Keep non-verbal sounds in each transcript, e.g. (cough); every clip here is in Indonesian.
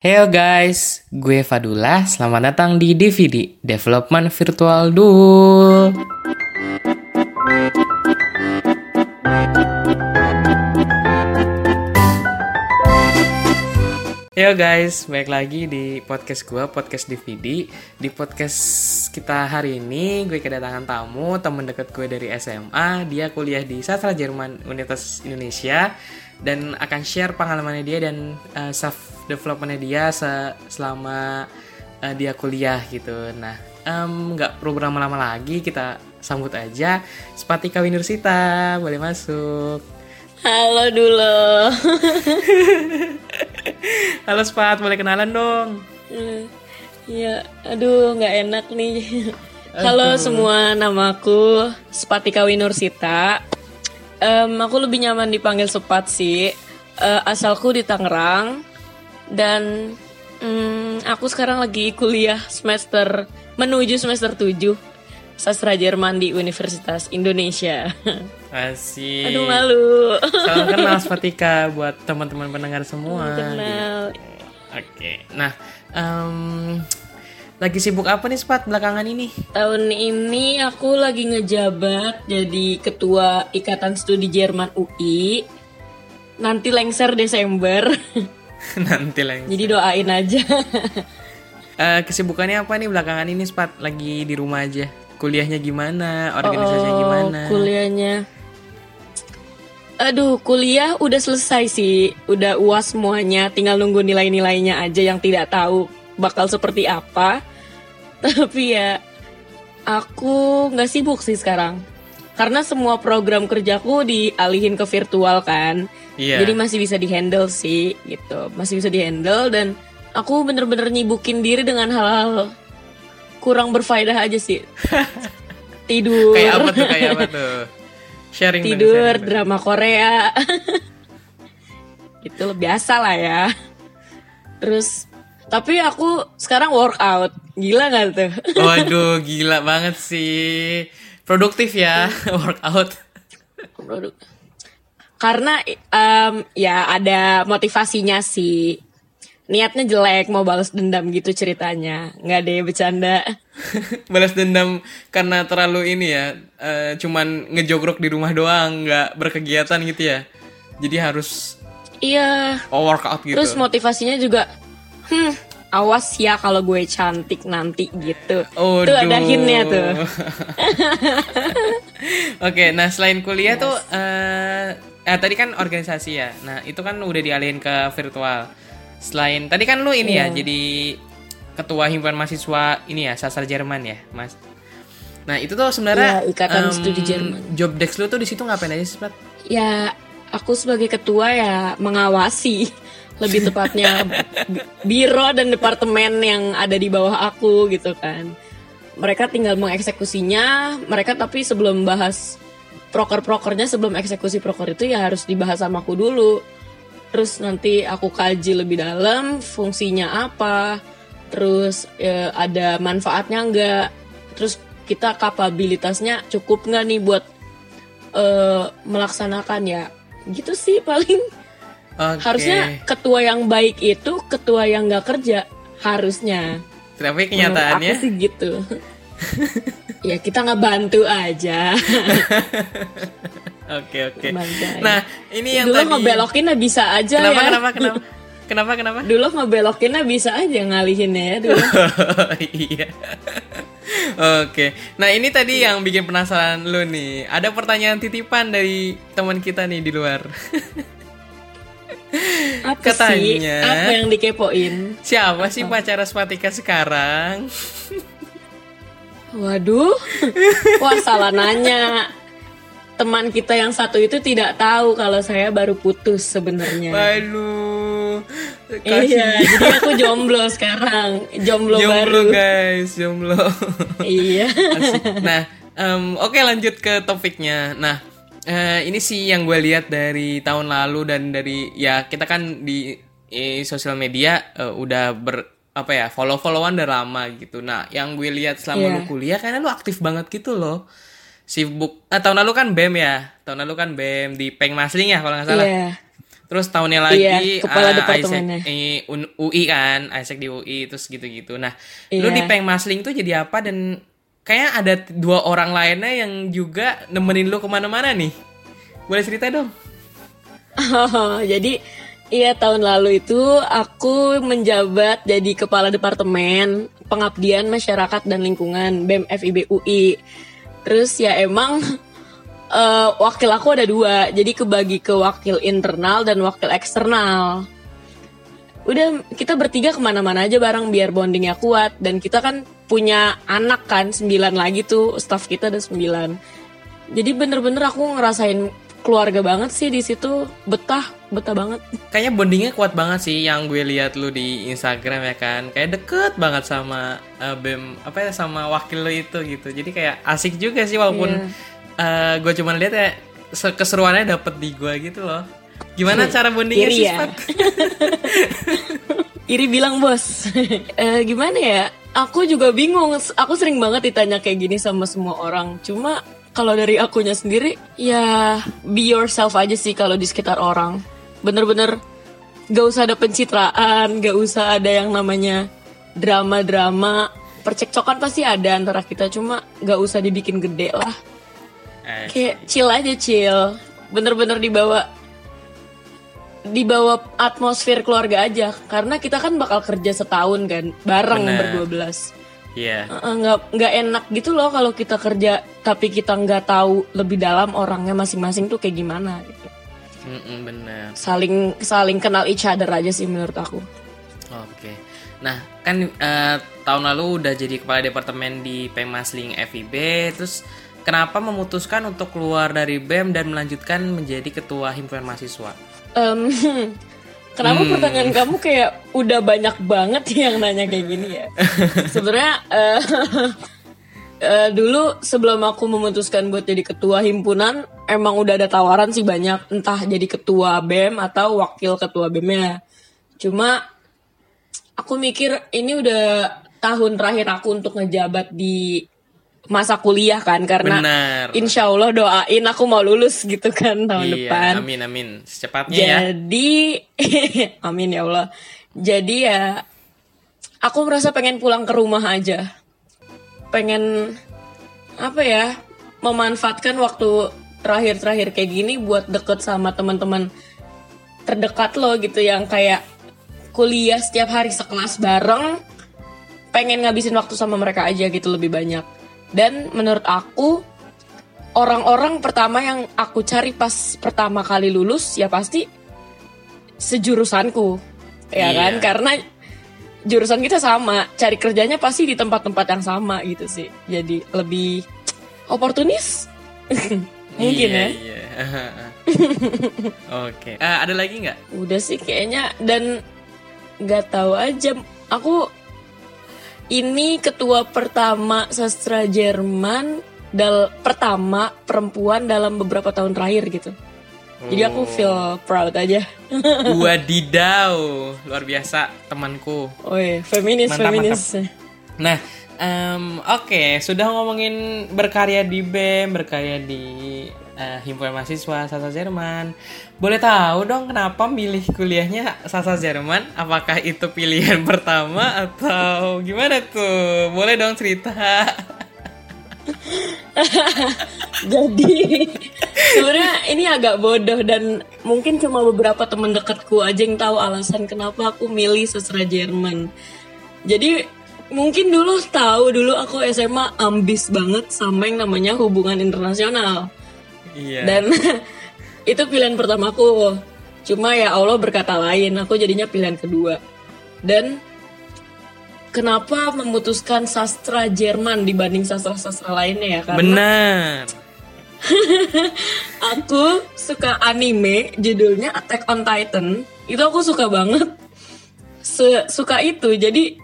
Heyo guys, gue Fadula. Selamat datang di DVD Development Virtual Duel. Heyo guys, baik lagi di podcast gue, podcast DVD. Di podcast kita hari ini, gue kedatangan tamu, temen deket gue dari SMA. Dia kuliah di Sastra Jerman Universitas Indonesia dan akan share pengalamannya dia dan uh, self developmentnya dia se selama uh, dia kuliah gitu. Nah, nggak um, perlu berlama-lama lagi, kita sambut aja Spatika Winursita, boleh masuk. Halo dulu. (laughs) Halo Spat, boleh kenalan dong? Iya, aduh nggak enak nih. Halo semua, namaku Spatika Winursita. Um, aku lebih nyaman dipanggil Sepat sih. Uh, asalku di Tangerang dan um, aku sekarang lagi kuliah semester menuju semester 7 sastra Jerman di Universitas Indonesia. (laughs) Asik. Aduh malu. Salam kenal (laughs) Spatika buat teman-teman pendengar semua. Kenal. Oke. Nah, um, lagi sibuk apa nih Spat belakangan ini? Tahun ini aku lagi ngejabat jadi ketua Ikatan Studi Jerman UI. Nanti lengser Desember. (laughs) Nanti lengser. Jadi doain aja. uh, kesibukannya apa nih belakangan ini Spat? Lagi di rumah aja. Kuliahnya gimana? Organisasinya oh, gimana? Kuliahnya Aduh, kuliah udah selesai sih. Udah uas semuanya, tinggal nunggu nilai-nilainya aja yang tidak tahu bakal seperti apa. Tapi ya, aku nggak sibuk sih sekarang. Karena semua program kerjaku dialihin ke virtual kan. Iya. Jadi masih bisa dihandle sih, gitu. Masih bisa dihandle dan aku bener-bener nyibukin diri dengan hal-hal kurang berfaedah aja sih. (laughs) Tidur. Kayak apa tuh? Kayak apa tuh? sharing tidur sharing drama Korea (laughs) itu biasa lah ya terus tapi aku sekarang workout. Gila nggak tuh? (laughs) Waduh gila banget sih. Produktif ya (laughs) workout. Produk. karena um, ya ada motivasinya sih. Niatnya jelek mau balas dendam gitu ceritanya. Nggak deh bercanda. (laughs) Balas dendam karena terlalu ini ya uh, cuman ngejogrok di rumah doang nggak berkegiatan gitu ya. Jadi harus iya. Oh, workout gitu. Terus motivasinya juga hmm awas ya kalau gue cantik nanti gitu oh, tuh ada hintnya tuh (laughs) (laughs) oke okay, nah selain kuliah yes. tuh uh, eh tadi kan organisasi ya nah itu kan udah dialihin ke virtual selain tadi kan lu ini yeah. ya iya. jadi ketua himpunan mahasiswa ini ya sastra Jerman ya mas nah itu tuh sebenarnya yeah, ikatan um, studi Jerman job desk lu tuh di situ ngapain aja sih Pat? ya aku sebagai ketua ya mengawasi lebih tepatnya biro dan departemen yang ada di bawah aku gitu kan. Mereka tinggal mengeksekusinya mereka tapi sebelum bahas proker-prokernya sebelum eksekusi proker itu ya harus dibahas sama aku dulu. Terus nanti aku kaji lebih dalam fungsinya apa terus ya, ada manfaatnya enggak terus kita kapabilitasnya cukup nggak nih buat uh, melaksanakan ya. Gitu sih paling okay. harusnya ketua yang baik itu ketua yang nggak kerja harusnya tapi kenyataannya aku sih gitu (laughs) ya kita nggak bantu aja (laughs) Oke oke. Nah ini yang dulu tadi. ngebelokinnya bisa aja kenapa, ya. Kenapa kenapa (laughs) kenapa kenapa? Dulu ngebelokinnya bisa aja ngalihinnya ya dulu. iya. Oke. Nah ini tadi yang bikin penasaran lu nih. Ada pertanyaan titipan dari teman kita nih di luar. Apa Katanya, sih? Apa yang dikepoin? Siapa sih pacar Spatika sekarang? Waduh, wah salah nanya teman kita yang satu itu tidak tahu kalau saya baru putus sebenarnya. Waduh. Iya, jadi aku jomblo sekarang. Jomblo, jomblo baru. guys, jomblo. iya. Nah, um, oke okay, lanjut ke topiknya. Nah, uh, ini sih yang gue lihat dari tahun lalu dan dari ya kita kan di eh, sosial media uh, udah ber apa ya follow followan udah lama gitu. Nah, yang gue lihat selama yeah. lu kuliah karena lu aktif banget gitu loh sibuk ah, tahun lalu kan BEM ya tahun lalu kan BEM di Peng Masling ya kalau nggak salah yeah. Terus tahunnya lagi Iya, kepala departemennya. Isaac, eh, UI kan, Isaac di UI terus gitu-gitu. Nah, lu Iya. di Peng Masling tuh jadi apa dan kayaknya ada dua orang lainnya yang juga nemenin lu ke mana-mana nih. Boleh cerita dong? jadi iya tahun lalu itu aku menjabat jadi kepala departemen pengabdian masyarakat dan lingkungan BEM FIB UI. Terus ya emang (laughs) eh, wakil aku ada dua, jadi kebagi ke wakil internal dan wakil eksternal. Udah kita bertiga ke mana-mana aja bareng biar bondingnya kuat dan kita kan punya anak kan sembilan lagi tuh staff kita ada sembilan. Jadi bener-bener aku ngerasain keluarga banget sih di situ betah betah banget. Kayaknya bondingnya kuat banget sih yang gue lihat lu di Instagram ya kan. Kayak deket banget sama eh, BEM apa ya sama wakil lu itu gitu. Jadi kayak asik juga sih walaupun eh, gue cuma lihat ya se- keseruannya dapet di gue gitu loh. Gimana cara bondingnya Iri sih, ya? (laughs) Iri bilang bos, (laughs) Eh, gimana ya? Aku juga bingung. Aku sering banget ditanya kayak gini sama semua orang. Cuma kalau dari akunya sendiri, ya be yourself aja sih kalau di sekitar orang. Bener-bener gak usah ada pencitraan, gak usah ada yang namanya drama-drama. Percekcokan pasti ada antara kita, cuma gak usah dibikin gede lah. Eh, Kayak chill aja chill. Bener-bener dibawa dibawa atmosfer keluarga aja karena kita kan bakal kerja setahun kan bareng Bener. berdua belas Iya. Eh, nggak nggak enak gitu loh kalau kita kerja tapi kita nggak tahu lebih dalam orangnya masing-masing tuh kayak gimana gitu Mm-mm, bener. saling saling kenal each other aja sih menurut aku Oke. Nah, kan eh, tahun lalu udah jadi kepala departemen di Pengmasling FIB, terus kenapa memutuskan untuk keluar dari BEM dan melanjutkan menjadi ketua himpunan mahasiswa? Em, (laughs) kenapa pertanyaan kamu kayak udah banyak banget (laughs) yang nanya kayak gini ya? Sebenarnya eh, (laughs) eh, dulu sebelum aku memutuskan buat jadi ketua himpunan, emang udah ada tawaran sih banyak, entah jadi ketua BEM atau wakil ketua BEM-nya. Cuma aku mikir ini udah tahun terakhir aku untuk ngejabat di masa kuliah kan karena Benar. insya Allah doain aku mau lulus gitu kan tahun iya, depan. amin amin. Secepatnya ya. Jadi, (laughs) amin ya Allah. Jadi ya, aku merasa pengen pulang ke rumah aja. Pengen apa ya? Memanfaatkan waktu terakhir-terakhir kayak gini buat deket sama teman-teman terdekat lo gitu yang kayak kuliah setiap hari sekelas bareng. Pengen ngabisin waktu sama mereka aja gitu lebih banyak. Dan menurut aku orang-orang pertama yang aku cari pas pertama kali lulus ya pasti sejurusanku ya Iya. kan karena jurusan kita sama cari kerjanya pasti di tempat-tempat yang sama gitu sih jadi lebih oportunis (laughs) mungkin iya, ya Iya. (laughs) Oke. Eh, ada lagi nggak? udah sih kayaknya dan nggak tahu aja aku ini ketua pertama sastra Jerman dal pertama perempuan dalam beberapa tahun terakhir gitu. Jadi aku feel proud aja. (laughs) Wadidaw, luar biasa temanku. oh iya feminis Mantap, feminis. Nah, em, oke, sudah ngomongin berkarya di BEM, berkarya di eh, himpunan mahasiswa Sasa Jerman. Boleh tahu dong kenapa milih kuliahnya Sasa Jerman? Apakah itu pilihan (laughs) pertama atau gimana tuh? Boleh dong cerita. (laughs) jadi sebenarnya ini agak bodoh dan mungkin cuma beberapa teman dekatku aja yang tahu alasan kenapa aku milih sastra Jerman jadi mungkin dulu tahu dulu aku SMA ambis banget sama yang namanya hubungan internasional iya. dan (laughs) itu pilihan pertamaku. Cuma ya Allah berkata lain aku jadinya pilihan kedua. Dan kenapa memutuskan sastra Jerman dibanding sastra-sastra lainnya ya? Karena Benar. (laughs) aku suka anime judulnya Attack on Titan. Itu aku suka banget. Se- suka itu. Jadi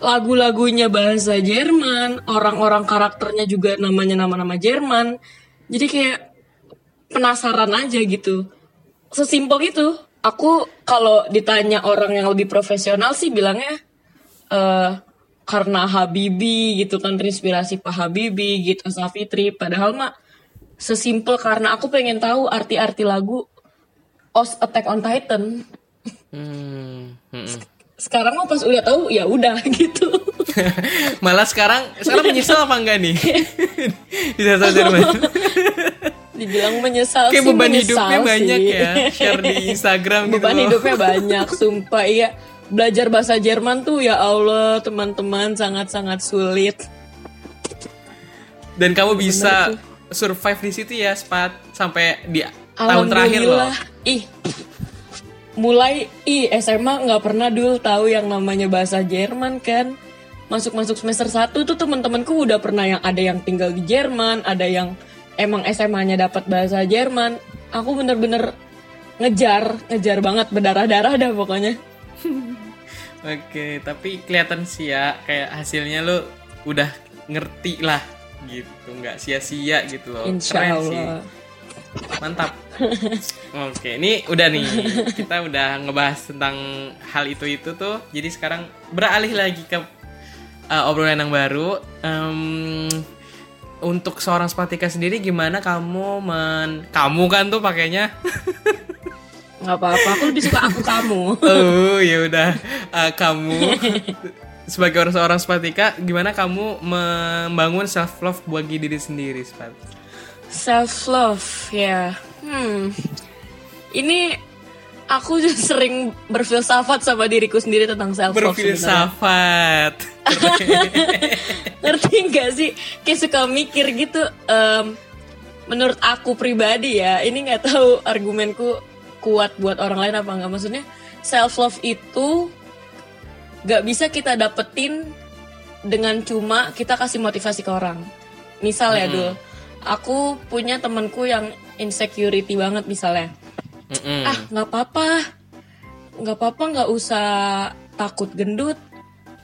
lagu-lagunya bahasa Jerman orang-orang karakternya juga namanya nama-nama Jerman. Jadi kayak penasaran aja gitu sesimpel itu aku kalau ditanya orang yang lebih profesional sih bilangnya eh karena Habibi gitu kan terinspirasi Pak Habibi gitu Safitri padahal mah sesimpel karena aku pengen tahu arti-arti lagu OS Attack on Titan. Hmm. mm-mm. Sekarang mah pas udah tahu ya udah (laughs) gitu. Malah sekarang sekarang menyesal apa enggak nih? (laughs) di sastra Jerman. (laughs) Dibilang menyesal Kayak sih beban menyesal hidupnya sih. banyak ya. Share di Instagram (laughs) gitu. beban hidupnya banyak (laughs) sumpah iya belajar bahasa Jerman tuh ya Allah teman-teman sangat-sangat sulit Dan kamu bisa survive di situ ya, Spat, sampai di tahun terakhir loh. Ih mulai ih SMA nggak pernah dulu tahu yang namanya bahasa Jerman kan masuk-masuk semester 1 tuh teman-temanku udah pernah yang ada yang tinggal di Jerman ada yang emang SMA-nya dapat bahasa Jerman aku bener-bener ngejar ngejar banget berdarah-darah dah pokoknya (laughs) Oke, tapi kelihatan sih ya kayak hasilnya lu udah ngerti lah gitu, nggak sia-sia gitu loh. Insya Keren sih. Allah Mantap. (laughs) Oke, ini udah nih. Kita udah ngebahas tentang hal itu itu tuh. Jadi sekarang beralih lagi ke uh, obrolan yang baru. Em, untuk seorang Spatika sendiri gimana kamu men kamu kan tuh pakainya nggak apa-apa aku lebih suka aku kamu oh ya udah Uh, kamu sebagai orang seorang Spatika gimana kamu membangun self love bagi diri sendiri Spat? Self love ya. Hmm. Ini aku sering berfilsafat sama diriku sendiri tentang self love. Berfilsafat. (laughs) Ngerti gak sih? Kayak suka mikir gitu. em, menurut aku pribadi ya, ini nggak tahu argumenku kuat buat orang lain apa nggak. Maksudnya self love itu gak bisa kita dapetin dengan cuma kita kasih motivasi ke orang. Misal ya dul, aku punya temanku yang insecurity banget misalnya. Mm-mm. Ah nggak apa-apa, nggak apa-apa nggak usah takut gendut,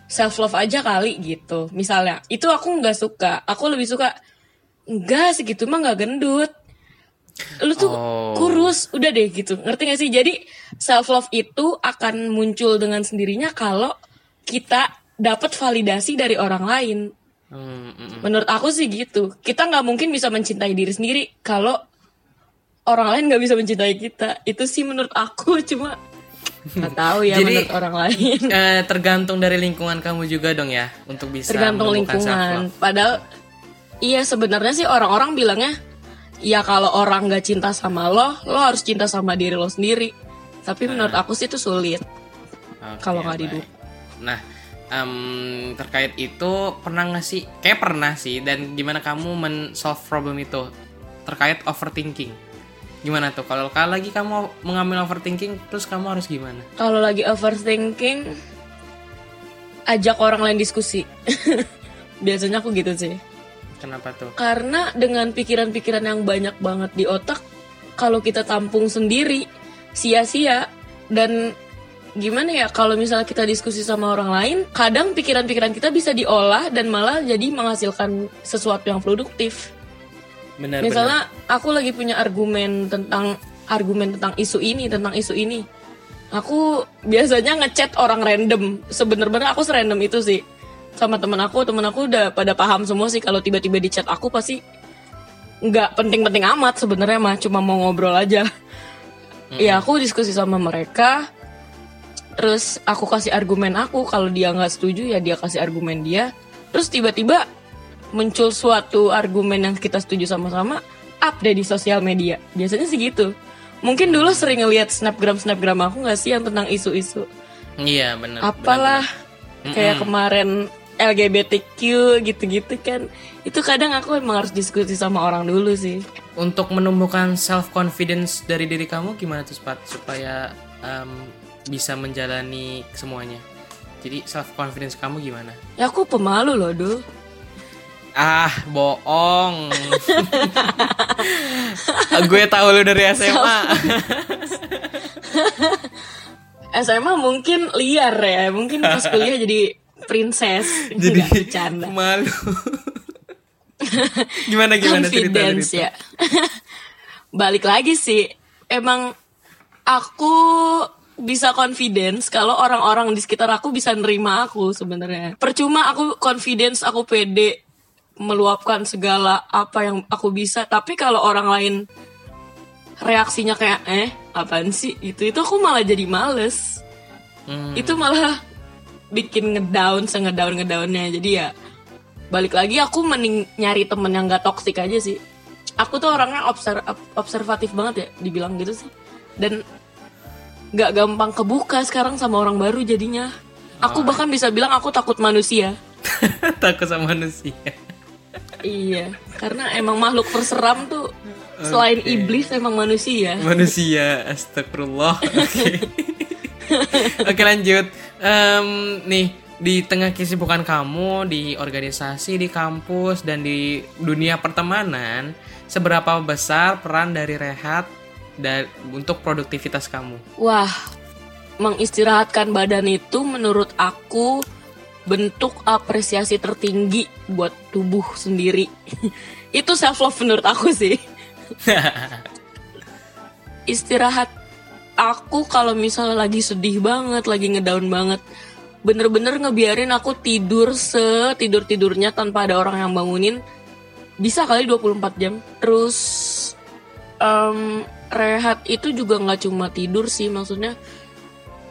self love aja kali gitu. Misalnya itu aku nggak suka, aku lebih suka enggak segitu mah nggak gendut. Lu tuh Oh. kurus, udah deh gitu. Ngerti gak sih? Jadi self love itu akan muncul dengan sendirinya kalau kita dapat validasi dari orang lain. Mm, mm, mm. Menurut aku sih gitu. Kita nggak mungkin bisa mencintai diri sendiri kalau orang lain nggak bisa mencintai kita. Itu sih menurut aku cuma nggak tahu ya Jadi- menurut orang lain. (laughs) Eh, tergantung dari lingkungan kamu juga dong ya untuk bisa Tergantung lingkungan. Padahal iya sebenarnya sih orang-orang bilangnya ya kalau orang nggak cinta sama lo, lo harus cinta sama diri lo sendiri. Tapi menurut aku sih itu sulit. Oke, Kalau nggak didukung. Nah, em, terkait itu pernah nggak sih? Kayak pernah sih. Dan gimana kamu men-solve problem itu terkait overthinking? Gimana tuh? Kalau lagi kamu mengambil overthinking, terus kamu harus gimana? Kalau lagi overthinking, ajak orang lain diskusi. (laughs) Biasanya aku gitu sih. Kenapa tuh? Karena dengan pikiran-pikiran yang banyak banget di otak, kalau kita tampung sendiri, sia-sia. Dan gimana ya, kalau misalnya kita diskusi sama orang lain, kadang pikiran-pikiran kita bisa diolah dan malah jadi menghasilkan sesuatu yang produktif. Benar, Misalnya aku lagi punya argumen tentang argumen tentang isu ini, tentang isu ini. Aku biasanya ngechat orang random. Sebener-bener aku serandom itu sih. Sama temen aku, temen aku udah pada paham semua sih kalau tiba-tiba di chat aku pasti nggak penting-penting amat sebenarnya mah cuma mau ngobrol aja. Ya aku diskusi sama mereka. Terus aku kasih argumen aku kalau dia nggak setuju ya dia kasih argumen dia. Terus tiba-tiba muncul suatu argumen yang kita setuju sama-sama up deh di sosial media biasanya sih gitu mungkin dulu sering ngeliat snapgram snapgram aku nggak sih yang tentang isu-isu Iya, benar. apalah benar. kayak kemarin LGBTQ gitu-gitu kan itu kadang aku emang harus diskusi sama orang dulu sih Untuk menumbuhkan self confidence dari diri kamu gimana tuh, Spat? Supaya em, bisa menjalani semuanya. Jadi self confidence kamu gimana? ya aku pemalu loh dulu Ah, bohong. (laughs) Gue tahu lu dari SMA. SMA mungkin liar ya mungkin pas (laughs) kuliah jadi princess Jadi bercanda malu. (laughs) gimana gimana cerita confidence cerita? ya balik lagi sih emang aku bisa confidence kalau orang-orang di sekitar aku bisa nerima aku sebenarnya percuma aku confidence aku pede meluapkan segala apa yang aku bisa. Tapi kalau orang lain reaksinya kayak eh apaan sih? Itu itu aku malah jadi males. Hmm. itu malah bikin ngedown sengedown ngedownnya jadi ya balik lagi aku mending nyari temen yang gak toksik aja sih. Aku tuh orangnya obser observatif banget ya dibilang gitu sih. Dan nggak gampang kebuka sekarang sama orang baru jadinya. Aku bahkan bisa bilang aku takut manusia. (laughs) Takut sama manusia iya karena emang makhluk terseram tuh selain iblis emang manusia. Manusia astagfirullah. (laughs) Oke. Oke lanjut. Em, nih di tengah kesibukan kamu di organisasi di kampus dan di dunia pertemanan seberapa besar peran dari rehat dan untuk produktivitas kamu? Wah, mengistirahatkan badan itu menurut aku bentuk apresiasi tertinggi buat tubuh sendiri. (laughs) itu self love menurut aku sih. (laughs) Istirahat aku kalau misalnya lagi sedih banget, lagi ngedown banget, bener-bener ngebiarin aku tidur setidur-tidurnya tanpa ada orang yang bangunin. Bisa kali 24 jam. Terus em, rehat itu juga nggak cuma tidur sih maksudnya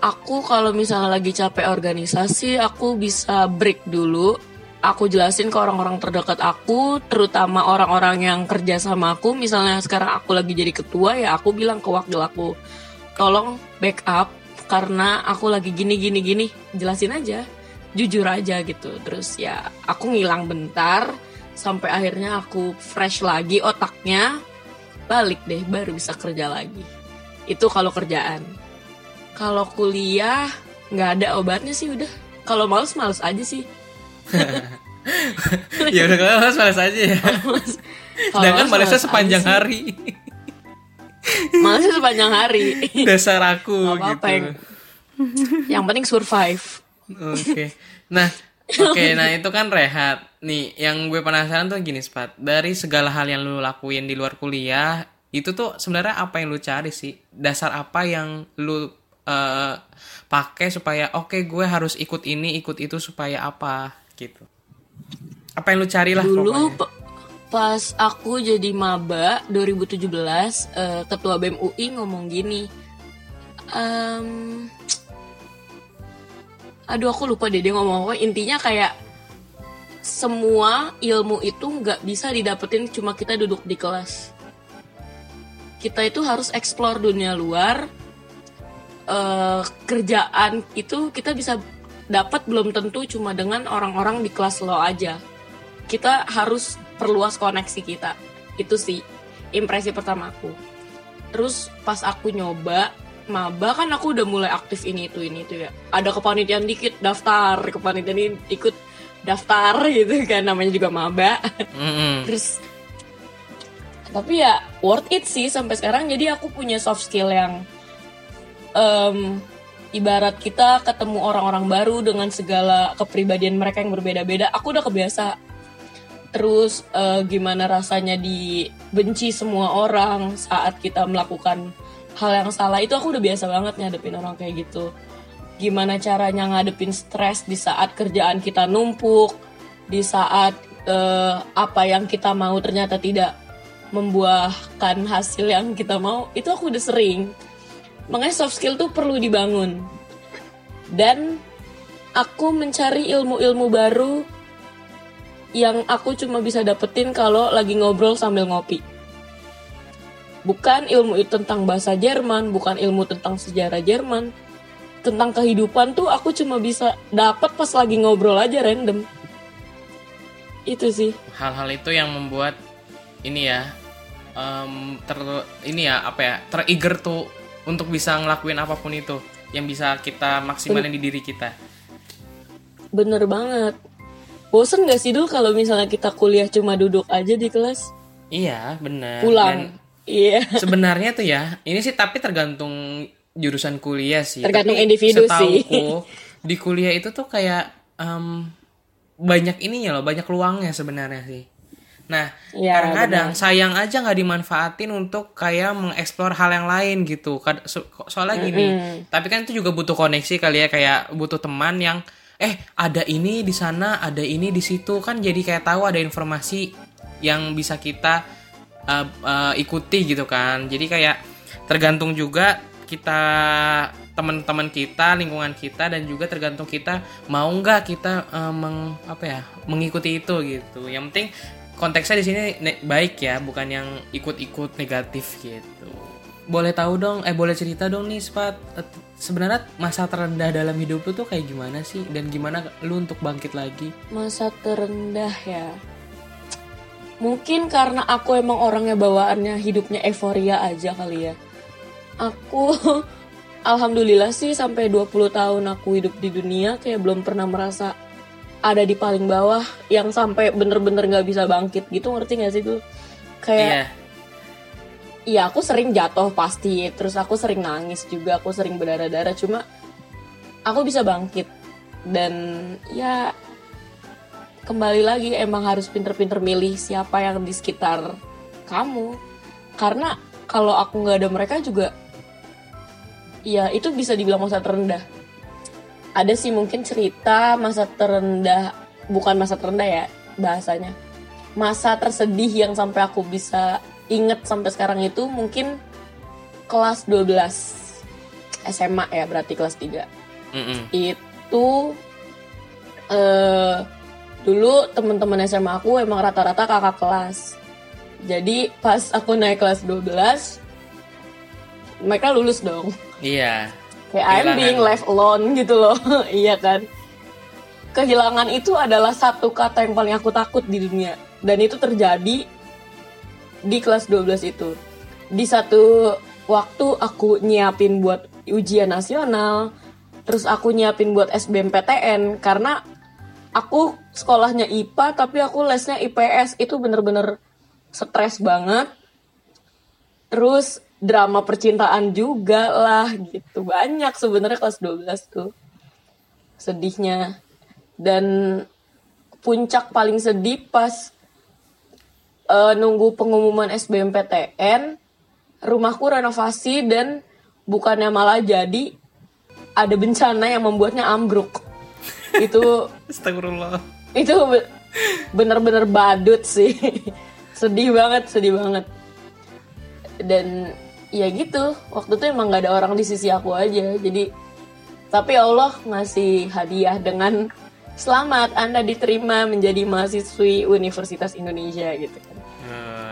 aku kalau misalnya lagi capek organisasi aku bisa break dulu. Aku jelasin ke orang-orang terdekat aku terutama orang-orang yang kerja sama aku. Misalnya sekarang aku lagi jadi ketua ya aku bilang ke wakil aku tolong backup karena aku lagi gini gini gini. Jelasin aja jujur aja gitu. Terus ya aku ngilang bentar sampai akhirnya aku fresh lagi otaknya balik deh baru bisa kerja lagi. Itu kalau kerjaan kalau kuliah nggak ada obatnya sih udah. Kalau males males aja sih. (laughs) Ya udah kalau males males aja ya. Sedangkan males, malesnya males sepanjang hari. Malesnya sepanjang hari. (laughs) Dasar aku Nggak apa-apa gitu. yang, yang penting survive. Oke. Nah, oke, nah itu kan rehat. Nih, yang gue penasaran tuh gini, Spat. Dari segala hal yang lu lakuin di luar kuliah, itu tuh sebenarnya apa yang lu cari sih? Dasar apa yang lu eh, pakai supaya oke gue harus ikut ini, ikut itu supaya apa gitu. Apa yang lu cari lah dulu pas aku jadi maba 2017 eh, ketua BEM UI ngomong gini Em, aduh aku lupa deh dia ngomong apa. Intinya kayak semua ilmu itu nggak bisa didapetin cuma kita duduk di kelas. Kita itu harus explore dunia luar eh, kerjaan itu kita bisa dapat belum tentu cuma dengan orang-orang di kelas lo aja. Kita harus perluas koneksi kita. Itu sih impresi pertamaku terus pas aku nyoba maba kan aku udah mulai aktif ini itu ini itu ya. Ada kepanitiaan dikit daftar kepanitiaan ini ikut daftar (laughs) gitu kan namanya juga maba. Mm-mm. terus tapi ya worth it sih sampai sekarang. Jadi aku punya soft skill yang em, ibarat kita ketemu orang-orang baru dengan segala kepribadian mereka yang berbeda-beda aku udah kebiasa. Terus eh, gimana rasanya dibenci semua orang saat kita melakukan hal yang salah itu aku udah biasa banget ngadepin orang kayak gitu. Gimana caranya ngadepin stres di saat kerjaan kita numpuk di saat eh, apa yang kita mau ternyata tidak membuahkan hasil yang kita mau itu aku udah sering makanya soft skill tuh perlu dibangun. Dan aku mencari ilmu-ilmu baru yang aku cuma bisa dapetin kalau lagi ngobrol sambil ngopi. Bukan ilmu tentang bahasa Jerman bukan ilmu tentang sejarah Jerman. Tentang kehidupan tuh aku cuma bisa dapat pas lagi ngobrol aja random. Itu sih. Hal-hal itu yang membuat ini ya em, ter ini ya apa ya trigger tuh untuk bisa ngelakuin apa pun itu yang bisa kita maksimalin di diri kita. bener banget bosen gak sih dulu kalau misalnya kita kuliah cuma duduk aja di kelas Iya, benar. Dan pulang iya (laughs) sebenarnya tuh ya, ini sih tapi tergantung jurusan kuliah sih. Tergantung Tapi individu sih. (laughs) Di kuliah itu tuh kayak em, banyak ininya loh, banyak luangnya sebenarnya sih. Nah, Iya, kadang-kadang sayang aja nggak dimanfaatin untuk kayak mengeksplor hal yang lain gitu. So- soalnya gini, tapi kan itu juga butuh koneksi kali ya, kayak butuh teman yang eh ada ini di sana, ada ini di situ kan jadi kayak tahu ada informasi yang bisa kita uh, uh, ikuti gitu kan. Jadi kayak tergantung juga kita teman-teman kita lingkungan kita dan juga tergantung kita mau nggak kita uh, meng apa ya mengikuti itu gitu yang penting konteksnya di sini baik ya bukan yang ikut-ikut negatif gitu. Boleh tahu dong eh boleh cerita dong nih Spat. Eh, sebenarnya masa terendah dalam hidup lu tuh kayak gimana sih? Dan gimana lu untuk bangkit lagi? Masa terendah ya? Mungkin karena aku emang orangnya bawaannya hidupnya euforia aja kali ya. Aku (laughs) alhamdulillah sih sampai 20 tahun aku hidup di dunia kayak belum pernah merasa ada di paling bawah yang sampai bener-bener nggak bisa bangkit gitu ngerti gak sih tuh kayak yeah. iya aku sering jatuh pasti terus aku sering nangis juga aku sering berdarah-darah cuma aku bisa bangkit. Dan ya kembali lagi emang harus pinter-pinter milih siapa yang di sekitar kamu. Karena kalau aku nggak ada mereka juga ya itu bisa dibilang masa terendah ada sih mungkin cerita masa terendah bukan masa terendah ya bahasanya. Masa tersedih yang sampai aku bisa inget sampai sekarang itu mungkin kelas 12 SMA ya berarti kelas 3 mm -mm. itu uh, dulu teman-teman SMA aku emang rata-rata kakak kelas. Jadi pas aku naik kelas 12 mereka lulus dong. Iya kayak I'm being left alone gitu loh. (laughs) Iya kan? Kehilangan itu adalah satu kata yang paling aku takut di dunia. Dan itu terjadi di kelas 12 itu. Di satu waktu aku nyiapin buat ujian nasional terus aku nyiapin buat SBMPTN karena aku sekolahnya IPA tapi aku lesnya IPS itu bener-bener stres banget. Terus drama percintaan juga lah gitu. Banyak sebenarnya kelas 12 tuh. Sedihnya. Dan puncak paling sedih pas uh, nunggu pengumuman SBMPTN rumahku renovasi dan bukannya malah jadi ada bencana yang membuatnya ambruk. (laughs) Itu Astagfirullah. itu bener-bener badut sih. (laughs) Sedih banget sedih banget. Dan ya gitu. Waktu itu emang gak ada orang di sisi aku aja. Jadi tapi Allah ngasih hadiah dengan selamat. Anda diterima menjadi mahasiswi Universitas Indonesia gitu kan.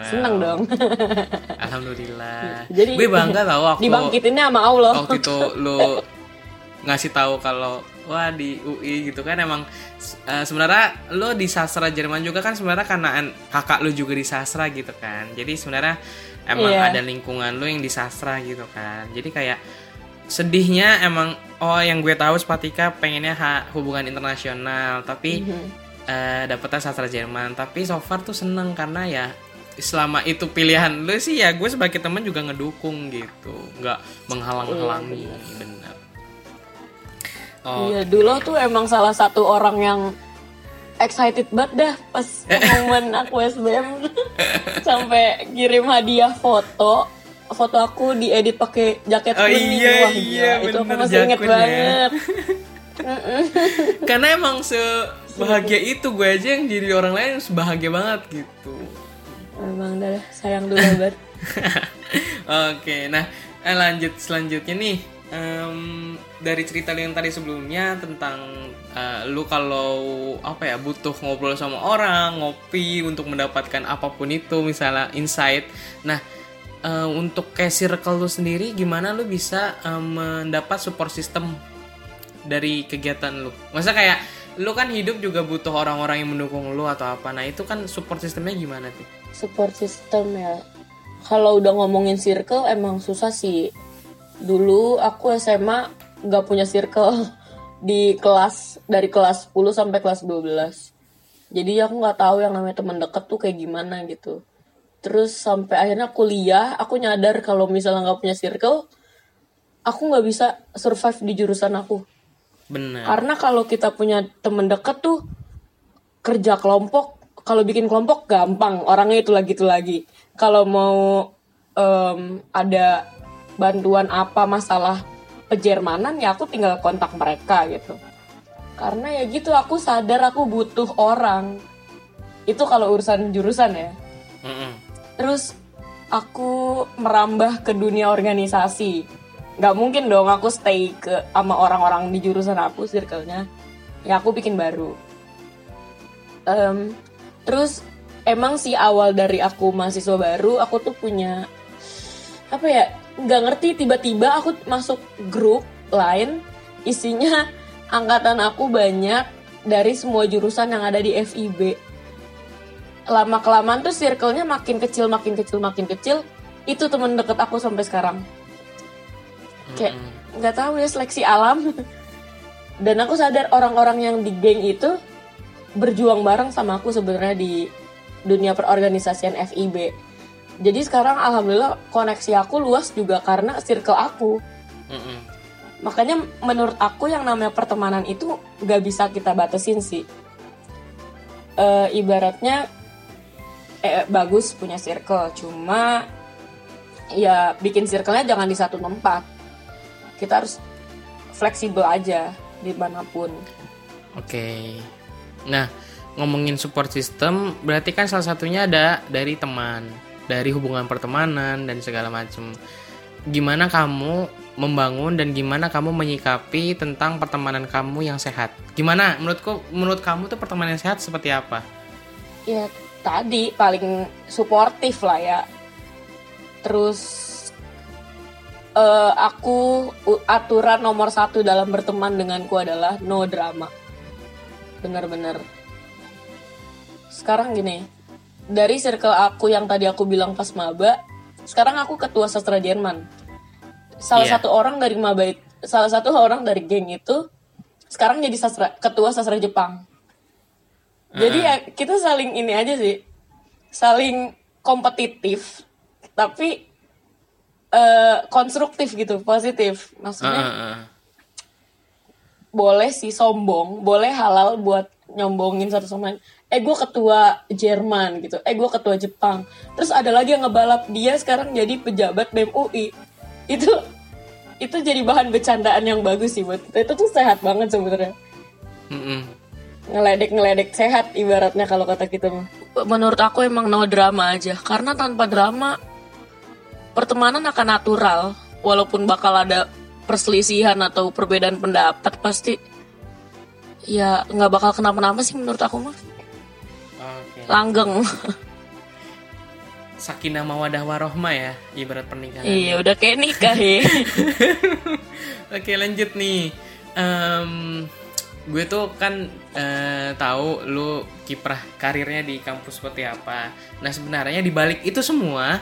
Seneng dong. (laughs) Alhamdulillah. Jadi gue bangga tau aku dibangkitinnya sama Allah. waktu itu lo ngasih tahu kalau wah di UI gitu kan emang uh, sebenarnya lo di sastra Jerman juga kan sebenarnya karena kakak lo juga di sastra gitu kan. Jadi sebenarnya emang yeah. ada lingkungan lu yang di sastra gitu kan. Jadi kayak sedihnya emang oh yang gue tahu Spatika pengennya ha, hubungan internasional tapi mm -hmm. uh, dapetnya sastra Jerman. Tapi so far tuh seneng karena ya selama itu pilihan lu sih ya gue sebagai teman juga ngedukung gitu. Nggak menghalang-halangi iya, oh iya dulu tuh emang salah satu orang yang excited banget dah pas (laughs) momen aku SBM (laughs) sampai kirim hadiah foto. Foto aku diedit pakai jaket oh, kuning. iya, wah iya, itu aku masih inget banget. (laughs) Karena emang sebahagia itu gue aja yang jadi orang lain sebahagia banget gitu. Emang dah sayang dulu banget oke nah eh, lanjut selanjutnya nih um, dari cerita yang tadi sebelumnya tentang uh, lu kalau apa ya butuh ngobrol sama orang ngopi untuk mendapatkan apa pun itu misalnya insight. Nah uh, untuk kayak circle lu sendiri gimana lu bisa uh, mendapat support system dari kegiatan lu? Masa kayak lu kan hidup juga butuh orang-orang yang mendukung lu atau apa. Nah itu kan support sistemnya gimana tuh? Support system ya. Kalau udah ngomongin circle emang susah sih dulu aku SMA nggak punya circle (laughs) di kelas dari kelas 10 sampai kelas 12 jadi aku nggak tahu yang namanya teman deket tuh kayak gimana gitu. Terus sampai akhirnya kuliah aku nyadar kalau misalnya nggak punya circle aku nggak bisa survive di jurusan aku. Benar karena kalau kita punya teman deket tuh kerja kelompok kalau bikin kelompok gampang orangnya itu lagi itu lagi kalau mau um, ada bantuan apa masalah pejermanan ya aku tinggal kontak mereka gitu karena ya gitu aku sadar aku butuh orang itu kalau urusan jurusan ya mm -hmm. terus aku merambah ke dunia organisasi. Nggak mungkin dong aku stay ke sama orang-orang di jurusan aku circle-nya. Ya aku bikin baru. Em, terus emang sih awal dari aku mahasiswa baru, aku tuh punya apa ya? Nggak ngerti tiba-tiba aku masuk grup lain isinya angkatan aku banyak dari semua jurusan yang ada di FIB lama kelamaan tuh circle-nya makin kecil makin kecil makin kecil. Itu temen deket aku sampai sekarang. Kayak nggak tahu ya seleksi alam. Dan aku sadar orang-orang yang di geng itu berjuang bareng sama aku sebenarnya di dunia perorganisasian FIB jadi sekarang alhamdulillah koneksi aku luas juga karena circle aku. Mm-mm. makanya menurut aku yang namanya pertemanan itu nggak bisa kita batasin sih. Eh, ibaratnya eh, bagus punya circle cuma ya bikin circle-nya jangan di satu tempat. Kita harus fleksibel aja di mana pun. Oke. Nah, ngomongin support system, berarti kan salah satunya ada dari teman, dari hubungan pertemanan dan segala macam. Gimana kamu membangun dan gimana kamu menyikapi tentang pertemanan kamu yang sehat? Gimana menurutku menurut kamu tuh pertemanan yang sehat seperti apa? ya tadi paling suportif lah ya terus eh, aku aturan nomor satu dalam berteman denganku adalah no drama bener-bener sekarang gini dari circle aku yang tadi aku bilang pas maba sekarang aku ketua sastra Jerman salah Iya. satu orang dari maba salah satu orang dari geng itu sekarang jadi sastra ketua sastra Jepang jadi ya kita saling ini aja sih, saling kompetitif, tapi eh, konstruktif gitu, positif. Maksudnya heeh. boleh sih sombong, boleh halal buat nyombongin satu sama lain. Eh gue ketua Jerman gitu, eh gue ketua Jepang. Terus ada lagi yang ngebalap dia sekarang jadi pejabat BEM UI. Itu itu jadi bahan bercandaan yang bagus sih buat kita. Itu tuh sehat banget sebenarnya. Mm-mm. ngeledek-ngeledek sehat ibaratnya kalau kata kita mah. Menurut aku emang no drama aja karena tanpa drama pertemanan akan natural walaupun bakal ada perselisihan atau perbedaan pendapat pasti ya nggak bakal kenapa-napa sih menurut aku mah Oke. langgeng (laughs) Sakinah mawadah warohmah ya, ibarat pernikahan. iya udah kayak nikah ya (laughs) Oke lanjut nih. Em, gue tuh kan eh, tahu lu kiprah karirnya di kampus seperti apa. Nah sebenarnya di balik itu semua,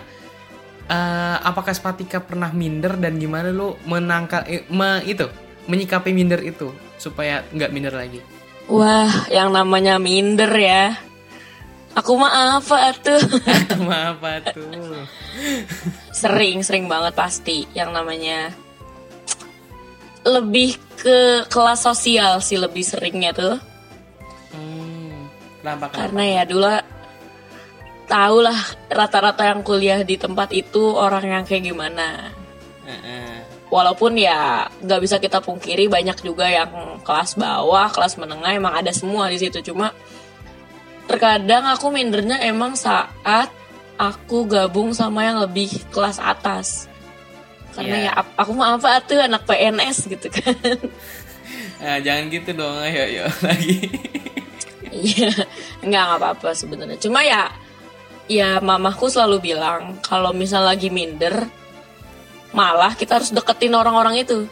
eh, apakah Spatika pernah minder dan gimana lu menangkal eh, me- itu menyikapi minder itu supaya nggak minder lagi? wah yang namanya minder ya aku mah apa tuh apa tuh? sering sering banget pasti yang namanya lebih ke kelas sosial sih lebih seringnya tuh Hmm, kenapa kenapa? karena ya dulu tau lah rata-rata yang kuliah di tempat itu orang yang kayak gimana. Walaupun ya nggak bisa kita pungkiri banyak juga yang kelas bawah kelas menengah emang ada semua di situ cuma terkadang aku mindernya emang saat aku gabung sama yang lebih kelas atas karena Iya. ya aku mah apa tuh anak PNS gitu kan Ah, (laughs) jangan gitu dong, ayo ayo (laughs) lagi. iya nggak nggak apa-apa sebenarnya cuma ya ya mamahku selalu bilang kalau misal lagi minder malah kita harus deketin orang-orang itu.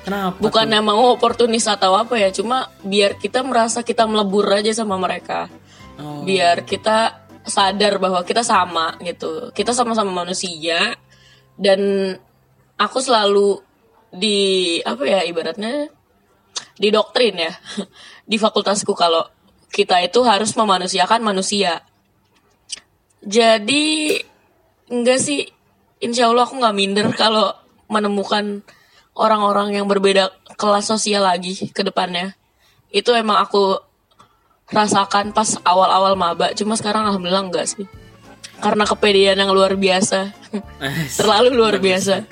Kenapa? bukannya mau oportunis atau apa ya cuma biar kita merasa kita melebur aja sama mereka. Oh. biar kita sadar bahwa kita sama gitu. Kita sama-sama manusia dan aku selalu di apa ya ibaratnya di doktrin ya. (laughs) Di fakultasku kalau kita itu harus memanusiakan manusia. Jadi enggak sih insya Allah aku nggak minder kalau menemukan orang-orang yang berbeda kelas sosial lagi ke depannya. Itu emang aku rasakan pas awal-awal maba. Cuma sekarang alhamdulillah enggak sih. Karena kepedean yang luar biasa. (laughs) Terlalu luar biasa.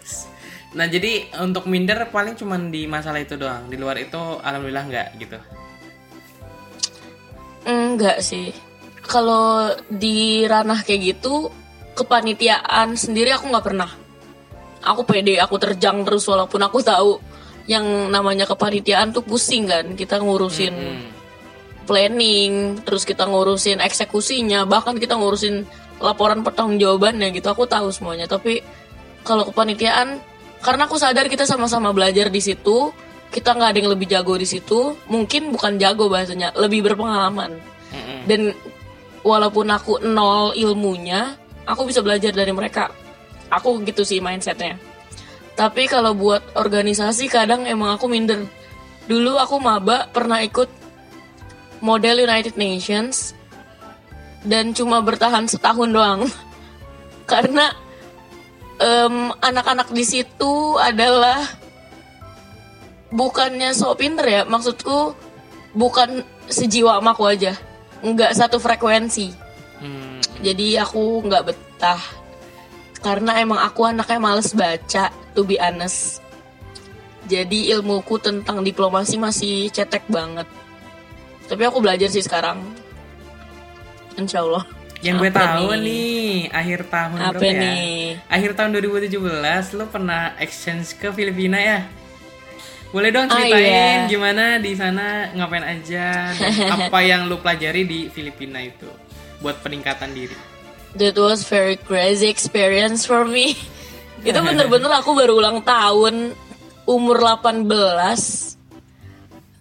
Nah jadi untuk minder paling cuman di masalah itu doang. Di luar itu alhamdulillah nggak gitu. enggak sih. Kalau di ranah kayak gitu kepanitiaan sendiri aku nggak pernah. Aku pede aku terjang terus walaupun aku tahu yang namanya kepanitiaan tuh pusing kan kita ngurusin Hmm. planning terus kita ngurusin eksekusinya bahkan kita ngurusin laporan pertanggungjawabannya gitu aku tahu semuanya. Tapi kalau kepanitiaan karena aku sadar kita sama-sama belajar di situ kita nggak ada yang lebih jago di situ mungkin bukan jago bahasanya lebih berpengalaman. Dan walaupun aku nol ilmunya aku bisa belajar dari mereka. Aku gitu sih mindsetnya. Tapi kalau buat organisasi kadang emang aku minder. Dulu aku maba pernah ikut model United Nations dan cuma bertahan setahun doang. (laughs) Karena em, anak-anak di situ adalah bukannya so pinter ya maksudku bukan sejiwa sama aku aja. Nggak satu frekuensi. Hmm. Jadi aku nggak betah karena emang aku anaknya males baca to be honest jadi ilmuku tentang diplomasi masih cetek banget tapi aku belajar sih sekarang insya Allah Yang gue Apa tahu nih? nih, akhir tahun Apa berapa ya? nih? Akhir tahun 2017 lo pernah exchange ke Filipina ya? Boleh dong Ah, ceritain iya. gimana di sana ngapain aja (laughs) apa yang lo pelajari di Filipina itu buat peningkatan diri. That was very crazy experience for me. (laughs) Itu bener-bener aku baru ulang tahun umur 18.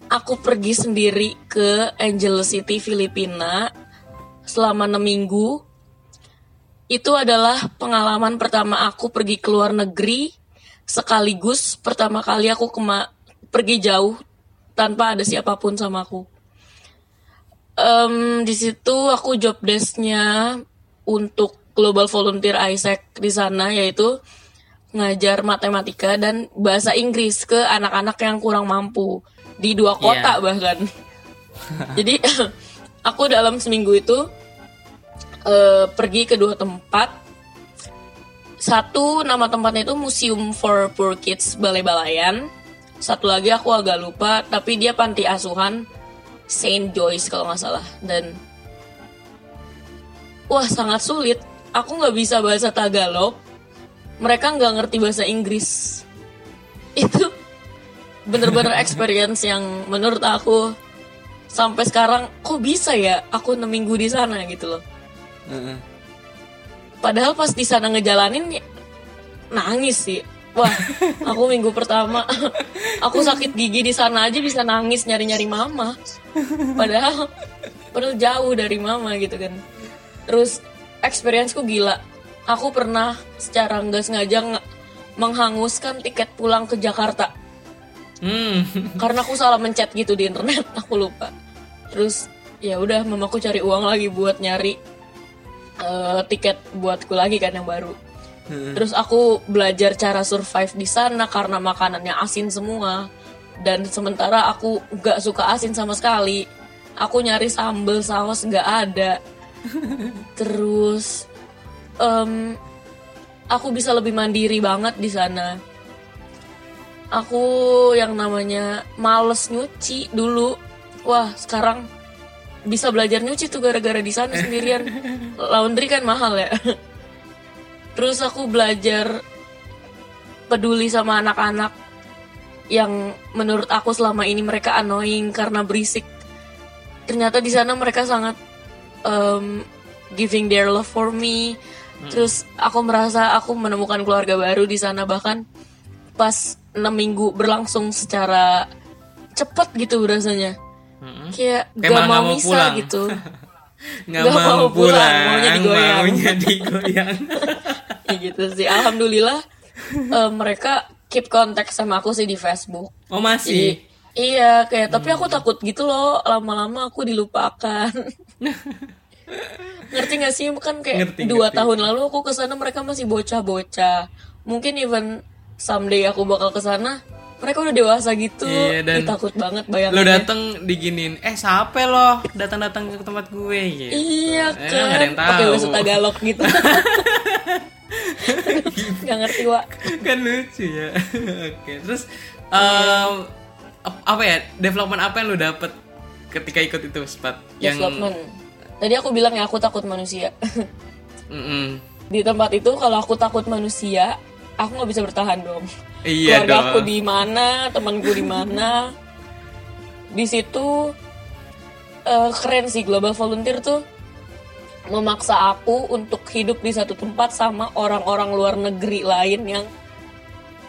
Aku pergi sendiri ke Angel City, Filipina selama 6 minggu. Itu adalah pengalaman pertama aku pergi ke luar negeri sekaligus pertama kali aku kema pergi jauh tanpa ada siapa pun sama aku. Em, di situ aku job desk-nya untuk Global Volunteer Isaac di sana yaitu ngajar matematika dan bahasa Inggris ke anak-anak yang kurang mampu di dua kota Iya. bahkan. (laughs) Jadi (clears throat) aku dalam seminggu itu eh, pergi ke dua tempat. Satu nama tempatnya itu Museum for Poor Kids Balai Balayan. Satu lagi aku agak lupa, tapi dia panti asuhan Saint Joyce kalau nggak salah. Dan wah sangat sulit. Aku nggak bisa bahasa Tagalog. Mereka nggak ngerti bahasa Inggris. (laughs) Itu bener-bener experience yang menurut aku sampai sekarang kok bisa ya aku 6 minggu di sana gitu loh. Padahal pas di sana ngejalanin ya, nangis sih. Wah, aku minggu pertama aku sakit gigi di sana aja bisa nangis nyari-nyari mama. Padahal padahal jauh dari mama gitu kan. Terus experienceku gila. Aku pernah secara nggak sengaja nge- menghanguskan tiket pulang ke Jakarta Hmm. karena aku salah mencet gitu di internet (laughs) aku lupa terus ya udah mamaku cari uang lagi buat nyari eh, tiket buatku lagi kan yang baru terus aku belajar cara survive di sana karena makanannya asin semua. Dan sementara aku nggak suka asin sama sekali. Aku nyari sambel saus nggak ada. (laughs) Terus em, aku bisa lebih mandiri banget di sana. Aku yang namanya males nyuci dulu. Wah sekarang bisa belajar nyuci tuh gara-gara di sana sendirian. (laughs) Laundry kan mahal ya terus aku belajar peduli sama anak-anak yang menurut aku selama ini mereka annoying karena berisik. Ternyata di sana mereka sangat um, giving their love for me. Terus aku merasa aku menemukan keluarga baru di sana. Bahkan pas 6 minggu berlangsung secara cepat gitu rasanya. Mm-mm. kayak, Kayak gak mau misah pulang. gitu (laughs) Nggak mau mau pulang, pulang, maunya digoyang. maunya digoyang. (laughs) Ya gitu sih. Alhamdulillah eh, mereka keep kontak sama aku sih di Facebook. Oh Jadi, masih. iya kayak tapi aku takut gitu loh. Lama-lama aku dilupakan. (laughs) Ngerti gak sih? Kan kayak Ngerti, dua ngerti. tahun lalu aku ke sana mereka masih bocah-bocah. Mungkin even someday aku bakal ke sana mereka udah dewasa gitu. Iya, dan Ih, takut banget bayangin Lo dateng diginin, eh siapa lo? Datang-datang ke tempat gue gitu. iya Eh, kan yang pakai bahasa Tagalog gitu. (laughs) Nggak ngerti wa kan lucu ya. (laughs) Oke, terus ap- apa ya development apa yang lo dapet ketika ikut itu Spat? Yang development. Tadi aku bilang ya aku takut manusia. Mm-mm. di tempat itu kalau aku takut manusia aku nggak bisa bertahan dong Iya keluarga aku dong. di mana temanku di mana. Di situ eh, keren sih global volunteer tuh memaksa aku untuk hidup di satu tempat sama orang-orang luar negeri lain yang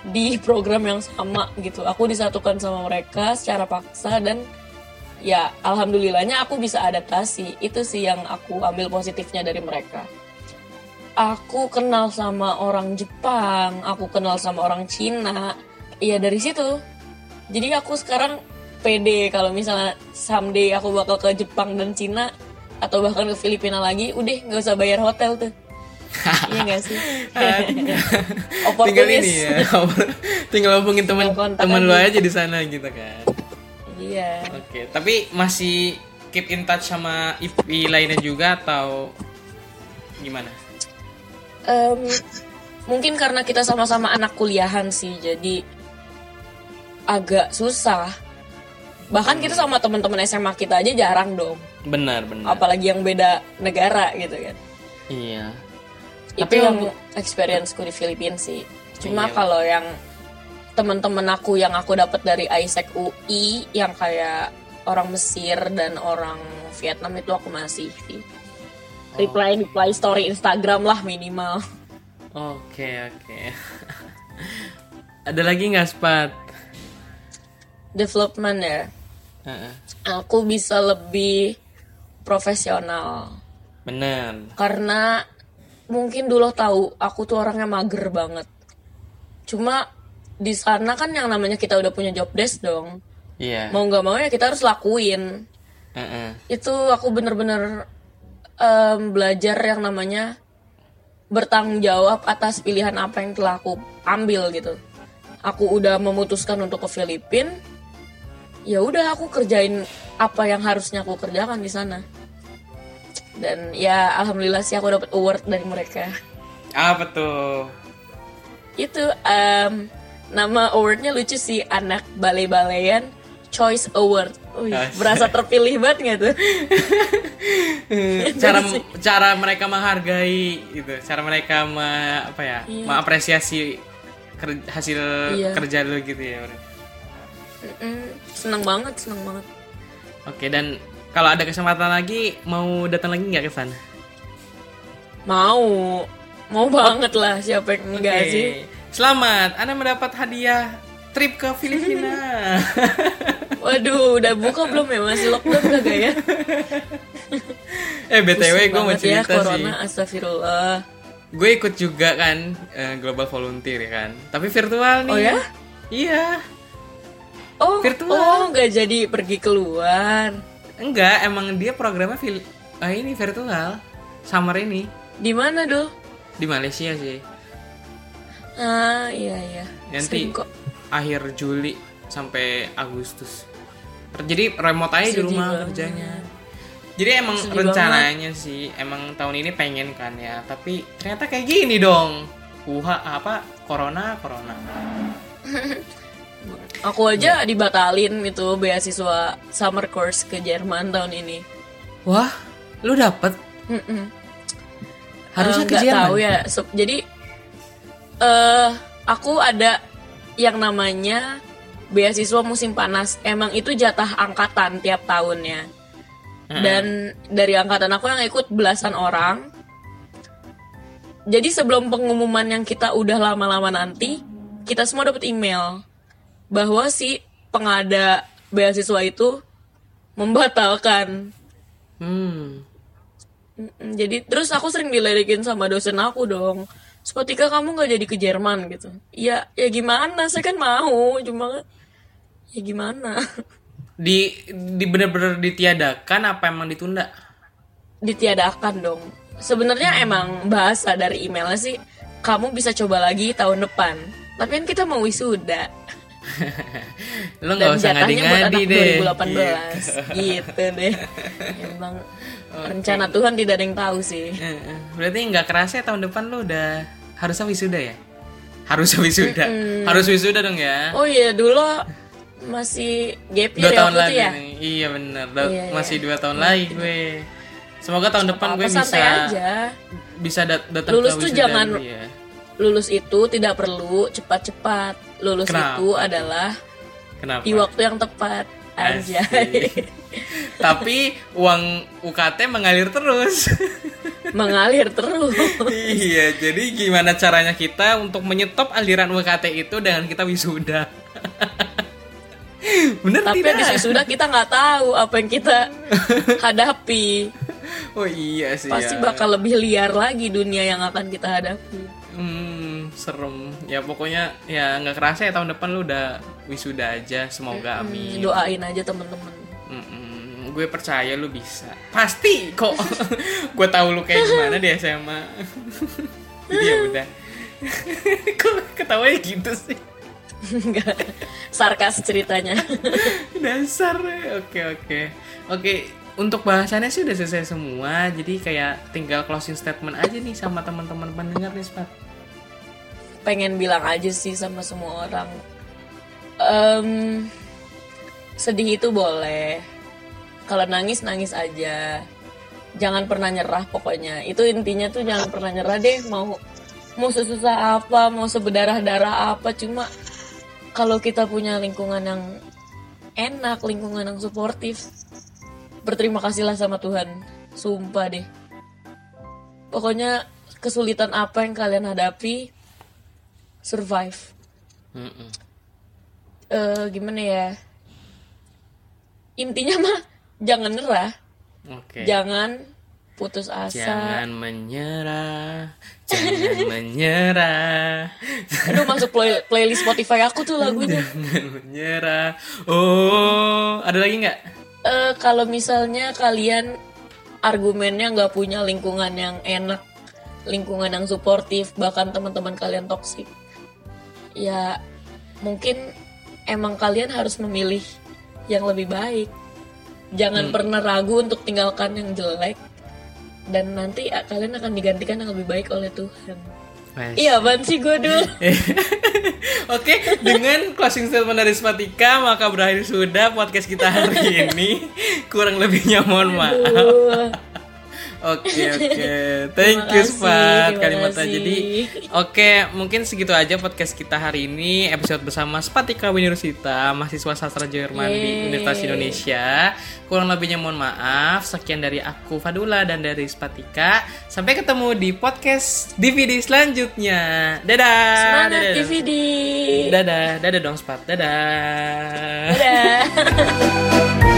di program yang sama gitu. Aku disatukan sama mereka secara paksa dan ya alhamdulillahnya aku bisa adaptasi. Itu sih yang aku ambil positifnya dari mereka aku kenal sama orang Jepang, aku kenal sama orang Cina. Iya dari situ. Jadi aku sekarang pede kalau misalnya someday aku bakal ke Jepang dan Cina atau bahkan ke Filipina lagi, udah nggak usah bayar hotel tuh. (laughs) iya gak sih? (laughs) tinggal ini ya tinggal hubungin teman teman lu aja. di sana gitu kan iya. oke tapi masih keep in touch sama IP lainnya juga atau gimana Em, mungkin karena kita sama-sama anak kuliahan sih, jadi agak susah. Bahkan kita sama teman-teman SMA kita aja jarang dong. benar benar apalagi yang beda negara gitu kan iya itu Tapi yang experienceku di Filipina sih cuma Iya. kalau yang teman-teman aku yang aku dapat dari ISEC UI yang kayak orang Mesir dan orang Vietnam itu aku masih sih reply reply story Instagram lah minimal. Oke oke. Ada lagi nggak spat? Development ya? Heeh. aku bisa lebih profesional. Benar karena mungkin dulu tahu aku tuh orangnya mager banget. Cuma di sana kan yang namanya kita udah punya job desk dong. Iya. Mau nggak mau ya kita harus lakuin. Heeh. itu aku bener-bener em, belajar yang namanya bertanggung jawab atas pilihan apa yang telah aku ambil gitu. Aku udah memutuskan untuk ke Filipina ya udah aku kerjain apa yang harusnya aku kerjakan di sana. Dan ya alhamdulillah sih aku dapat award dari mereka. Apa tuh itu em, nama awardnya lucu sih anak balai-balayan choice award. Wih, Asik. berasa terpilih banget nggak tuh? (laughs) Cara cara mereka menghargai gitu cara mereka me- apa ya Iya. mengapresiasi ker- hasil Iya. kerja lu gitu ya. Mm-mm, seneng banget seneng banget. Oke dan kalau ada kesempatan lagi mau datang lagi nggak ke sana? Mau. Mau banget lah siapa yang enggak Oke. sih? Selamat. Anda mendapat hadiah trip ke Filipina (laughs) waduh udah buka belum ya? Masih lockdown kagak ya? (laughs) Eh btw gue mau ya cerita sih. corona astagfirullah. Gue ikut juga kan eh, global volunteer ya kan. Tapi virtual nih. Oh ya? Iya. Oh Virtual. oh nggak jadi pergi keluar? Enggak emang dia programnya fil ah, ini virtual. Summer ini. Di mana dul? Di Malaysia sih. Ah iya iya. Nanti kok. akhir Juli sampai Agustus. Jadi remote aja di rumah banget. kerjanya. Jadi emang rencananya sih emang tahun ini pengen kan ya, tapi ternyata kayak gini dong. Uha apa corona corona. (laughs) aku aja dibatalin itu beasiswa summer course ke Jerman tahun ini Wah, lu dapet? Harusnya Eh, ke Jerman. tahu ya. So- jadi eh aku ada yang namanya beasiswa musim panas. Emang itu jatah angkatan tiap tahunnya. Dan dari angkatan aku yang ikut belasan orang. Jadi sebelum pengumuman yang kita udah lama-lama nanti, kita semua dapat email bahwa si pengada beasiswa itu membatalkan Hmm. Mm, Jadi terus aku sering diledekin sama dosen aku dong. Spotika kamu nggak jadi ke Jerman gitu. Ya ya gimana? Saya kan mau, cuma ya gimana? Di di bener-bener ditiadakan apa emang ditunda? Ditiadakan dong. Sebenarnya emang bahasa dari emailnya sih kamu bisa coba lagi tahun depan. Tapi kan kita mau wisuda (laughs) Lu nggak usah ngadi-ngadi deh. 2018 (laughs) gitu deh. Emang rencana Tuhan tidak ada yang tahu sih. Berarti nggak kerasa ya tahun depan lu udah harusnya wisuda ya? Harusnya wisuda. Harus wisuda dong ya. Oh iya dulu masih gap dua year ya tahun lagi ya. nih. Iya bener. Da- Iya, iya. masih dua tahun lagi gue. Semoga tahun depan gue bisa aja. bisa dat datang Lulus ke tuh wisuda jangan- ya. lulus itu tidak perlu cepat-cepat. Lulus Kenapa? itu adalah Kenapa? di waktu yang tepat. Asik. Tapi uang UKT mengalir terus. (laughs) Mengalir terus. iya, jadi gimana caranya kita untuk menyetop aliran UKT itu dengan kita wisuda? (laughs) Bener Tapi tidak? di wisuda kita nggak tahu apa yang kita hadapi. Oh iya sih. Pasti ya. bakal lebih liar lagi dunia yang akan kita hadapi. Hmm, serem. Ya pokoknya ya nggak kerasa ya tahun depan lu udah wisuda aja. Semoga amin. Doain aja temen-temen. Mm-mm, gue percaya lu bisa. Pasti kok. (laughs) gue tahu lu kayak gimana di SMA. Jadi (laughs) ya udah. (laughs) kok ketawanya gitu sih? Enggak. Sarkas ceritanya. Dasar. Oke oke. Oke, untuk bahasannya sih udah selesai semua. Jadi kayak tinggal closing statement aja nih sama teman-teman pendengar nih, Spat. Pengen bilang aja sih sama semua orang. Em, sedih itu boleh. Kalau nangis nangis aja. Jangan pernah nyerah pokoknya. Itu intinya tuh jangan pernah nyerah deh. Mau mau sesusah apa, mau seberdarah-darah apa, cuma kalau kita punya lingkungan yang enak, lingkungan yang suportif, berterima kasihlah sama Tuhan. Sumpah deh. Pokoknya kesulitan apa yang kalian hadapi, survive. Mm-mm. Eh gimana ya? Intinya mah jangan nyerah, Oke. jangan putus asa. Jangan menyerah, jangan (laughs) menyerah, Aduh masuk play- playlist Spotify aku tuh lagunya. jangan menyerah. Oh, ada lagi nggak? Eh kalau misalnya kalian argumennya nggak punya lingkungan yang enak, lingkungan yang suportif, bahkan teman-teman kalian toksik, ya mungkin emang kalian harus memilih yang lebih baik. Jangan pernah ragu untuk tinggalkan yang jelek, dan nanti kalian akan digantikan yang lebih baik oleh Tuhan. Wes. Iya, ban sih gue dulu. (laughs) Oke, dengan closing statement dari Spatika, maka berakhir sudah podcast kita hari (laughs) ini. Kurang lebihnya mohon maaf. Oke (laughs) oke, thank Terima you Spat kasih. Jadi oke mungkin segitu aja podcast kita hari ini episode bersama Spatika Winurusita mahasiswa sastra Jerman di. Universitas Indonesia. Kurang lebihnya mohon maaf. Sekian dari aku Fadula dan dari Spatika. Sampai ketemu di podcast DVD selanjutnya. Dadah. Semangat dadah, DVD. Dadah, dadah dong Spat. Dadah. Dadah. (laughs)